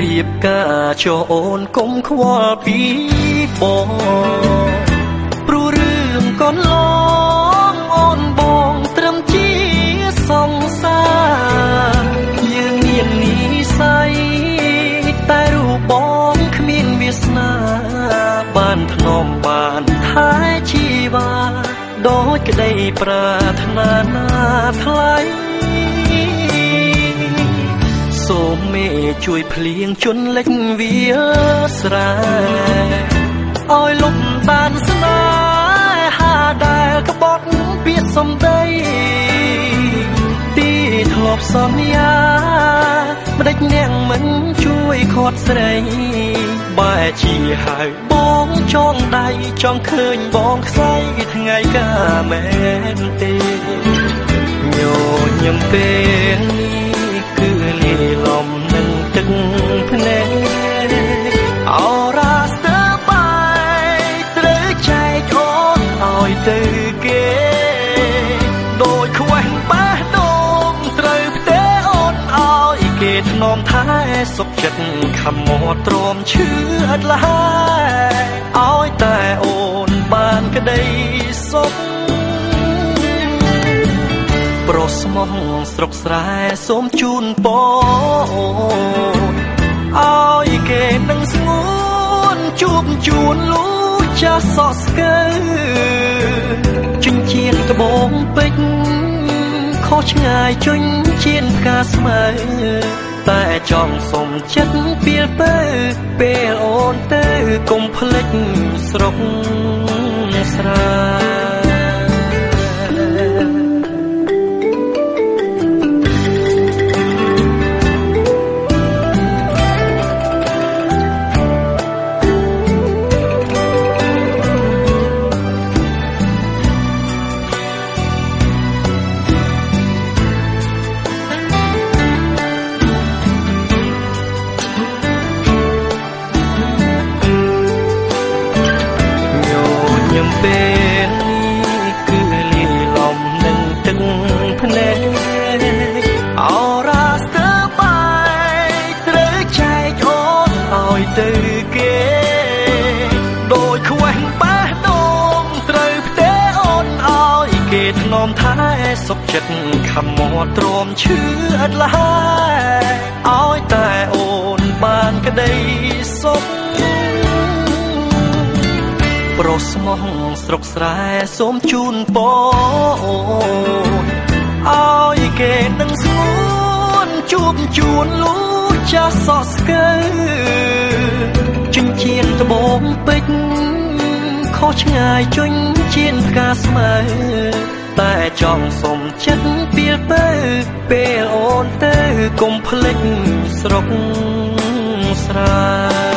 រៀបការចោអូនកុំខ្វល់ពីបងព្រោះរឿងកូនឡងអូនបងត្រឹមជាសង្សារយើងមាននិស័យតែរូបបងគ្មានវាសនា បានធ្នមបានថែជីវ៉ាដូចក្តីប្រាថ្នាណាថ្លៃ សូមមេជួយភ្លៀងជន់លិចវាស្រែឲ្យលុបបានស្នេហាដែលក្បត់ពាក្យសំដីទីធ្លាប់សន្យាម្ដេចអ្នកមិនជួយខាត់ស្រីបែជាហៅបងចងដៃចង់ឃើញបងខ្សែថ្ងៃកាមែនទេ មថែសុខចិត្តខំមកទ្រាំឈឺអត់លហើយឲ្យតែអូនបានក្តីសុខប្រុសស្មោះស្រុកស្រែសូមជូនពរឲ្យគេនឹងស្ងួនជួបជួនលូចាស់សក់ស្កើជញ្ជៀនត្បូងពេជ្រខុសឆ្ងាយជញ្ជៀនផ្កាស្មើ តែចង់សុំចិត្តពីលទៅពេលអូនទៅកុំភ្លេចស្រុកស្រែ ទៅគេដោយខ្វះបាសដងត្រូវផ្ទេអូនឲ្យគេធ្នមថែសុខចិត្តខំមកទ្រាំឈឺអត់លហើយឲ្យតែអូនបានក្តីសុខប្រុសស្មោះស្រុកស្រែសូមជូនពរឲ្យគេនឹងស្ងួនជួបជួនលូចាស់សក់ស្កើ ជញ្ជៀនត្បូងពេជ្រខុសឆ្ងាយជញ្ជៀនផ្កាស្មើតែចង់សុំចិត្តពីលទៅពេលអូនទៅកុំភ្លេចស្រុកស្រែ